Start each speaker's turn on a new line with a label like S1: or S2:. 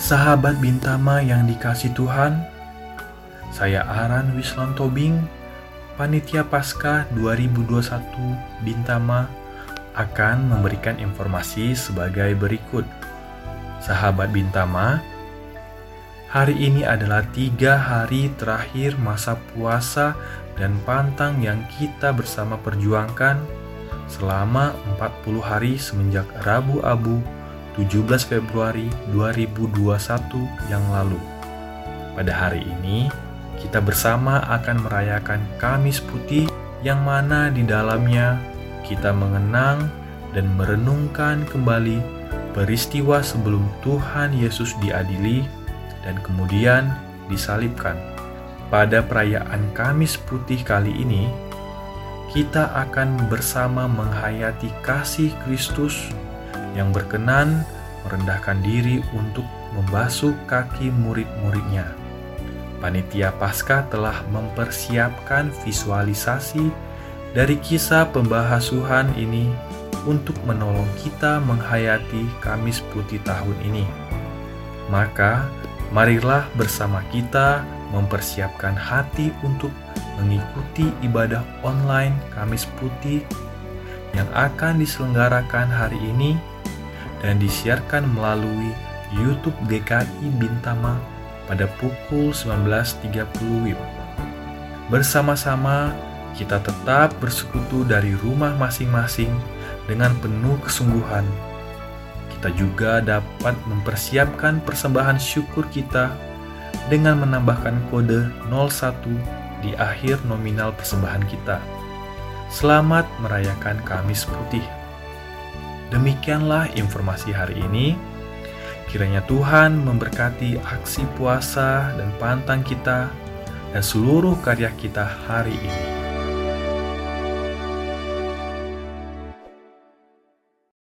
S1: Sahabat Bintama yang dikasih Tuhan, saya Aran Wislan Tobing, Panitia Paskah 2021 Bintama akan memberikan informasi sebagai berikut. Sahabat Bintama, hari ini adalah tiga hari terakhir masa puasa dan pantang yang kita bersama perjuangkan selama 40 hari semenjak Rabu Abu 17 Februari 2021 yang lalu. Pada hari ini, kita bersama akan merayakan Kamis Putih yang mana di dalamnya kita mengenang dan merenungkan kembali peristiwa sebelum Tuhan Yesus diadili dan kemudian disalibkan. Pada perayaan Kamis Putih kali ini, kita akan bersama menghayati kasih Kristus yang berkenan merendahkan diri untuk membasuh kaki murid-muridnya. Panitia Paskah telah mempersiapkan visualisasi dari kisah pembahasuhan ini untuk menolong kita menghayati Kamis Putih tahun ini. Maka, marilah bersama kita mempersiapkan hati untuk mengikuti ibadah online Kamis Putih yang akan diselenggarakan hari ini dan disiarkan melalui YouTube GKI Bintama pada pukul 19.30 WIB. Bersama-sama kita tetap bersekutu dari rumah masing-masing dengan penuh kesungguhan. Kita juga dapat mempersiapkan persembahan syukur kita dengan menambahkan kode 01 di akhir nominal persembahan kita. Selamat merayakan Kamis Putih. Demikianlah informasi hari ini. Kiranya Tuhan memberkati aksi puasa dan pantang kita dan seluruh karya kita hari ini.